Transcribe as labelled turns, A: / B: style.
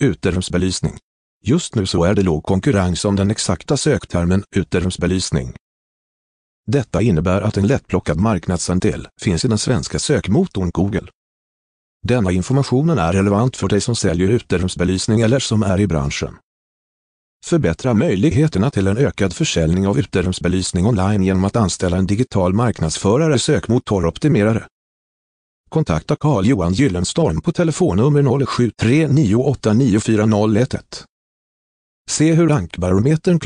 A: uterumsbelysning. Just nu så är det låg konkurrens om den exakta söktermen uterumsbelysning. Detta innebär att en lättplockad marknadsandel finns i den svenska sökmotorn Google. Denna informationen är relevant för dig som säljer uterumsbelysning eller som är i branschen. Förbättra möjligheterna till en ökad försäljning av uterumsbelysning online genom att anställa en digital marknadsförare sökmotoroptimerare. Kontakta Carl-Johan Gyllenstorm på telefonnummer 0739894011. Se hur rankbarometern